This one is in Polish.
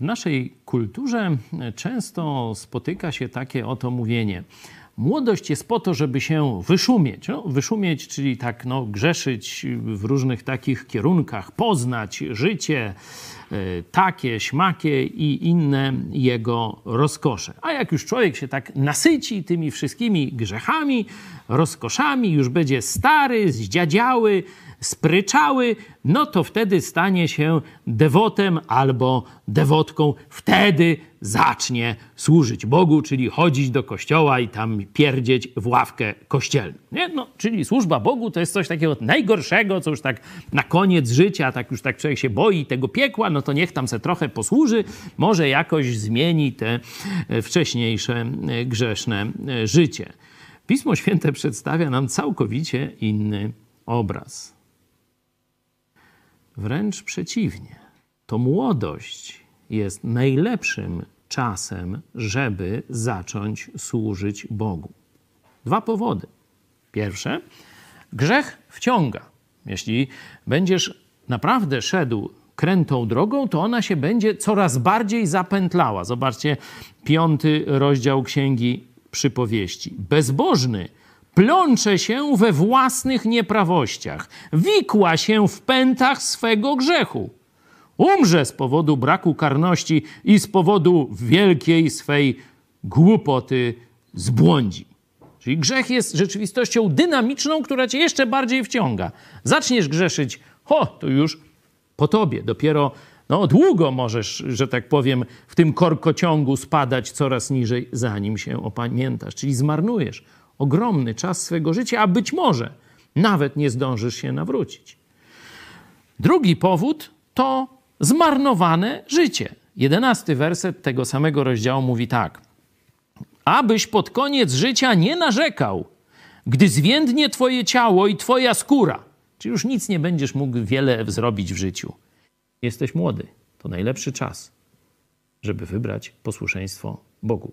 W naszej kulturze często spotyka się takie oto mówienie. Młodość jest po to, żeby się wyszumieć. No, wyszumieć, czyli tak no, grzeszyć w różnych takich kierunkach, poznać życie, takie, śmakie i inne jego rozkosze. A jak już człowiek się tak nasyci tymi wszystkimi grzechami, rozkoszami, już będzie stary, zdziadziały, spryczały, no to wtedy stanie się dewotem albo dewotką. Wtedy zacznie służyć Bogu, czyli chodzić do kościoła i tam pierdzieć w ławkę kościelną. Nie? No, czyli służba Bogu to jest coś takiego najgorszego, co już tak na koniec życia, tak już tak człowiek się boi tego piekła, no to niech tam se trochę posłuży, może jakoś zmieni te e, wcześniejsze e, grzeszne e, życie. Pismo Święte przedstawia nam całkowicie inny obraz. Wręcz przeciwnie. To młodość jest najlepszym czasem, żeby zacząć służyć Bogu. Dwa powody. Pierwsze, grzech wciąga. Jeśli będziesz naprawdę szedł krętą drogą, to ona się będzie coraz bardziej zapętlała. Zobaczcie piąty rozdział Księgi Przypowieści. Bezbożny plącze się we własnych nieprawościach, wikła się w pętach swego grzechu. Umrze z powodu braku karności i z powodu wielkiej swej głupoty zbłądzi. Czyli grzech jest rzeczywistością dynamiczną, która cię jeszcze bardziej wciąga. Zaczniesz grzeszyć, ho, to już po tobie. Dopiero no, długo możesz, że tak powiem, w tym korkociągu spadać coraz niżej, zanim się opamiętasz. Czyli zmarnujesz ogromny czas swego życia, a być może nawet nie zdążysz się nawrócić. Drugi powód to zmarnowane życie. Jedenasty werset tego samego rozdziału mówi tak. Abyś pod koniec życia nie narzekał, gdy zwiędnie twoje ciało i twoja skóra. Czy już nic nie będziesz mógł wiele zrobić w życiu. Jesteś młody. To najlepszy czas, żeby wybrać posłuszeństwo Bogu.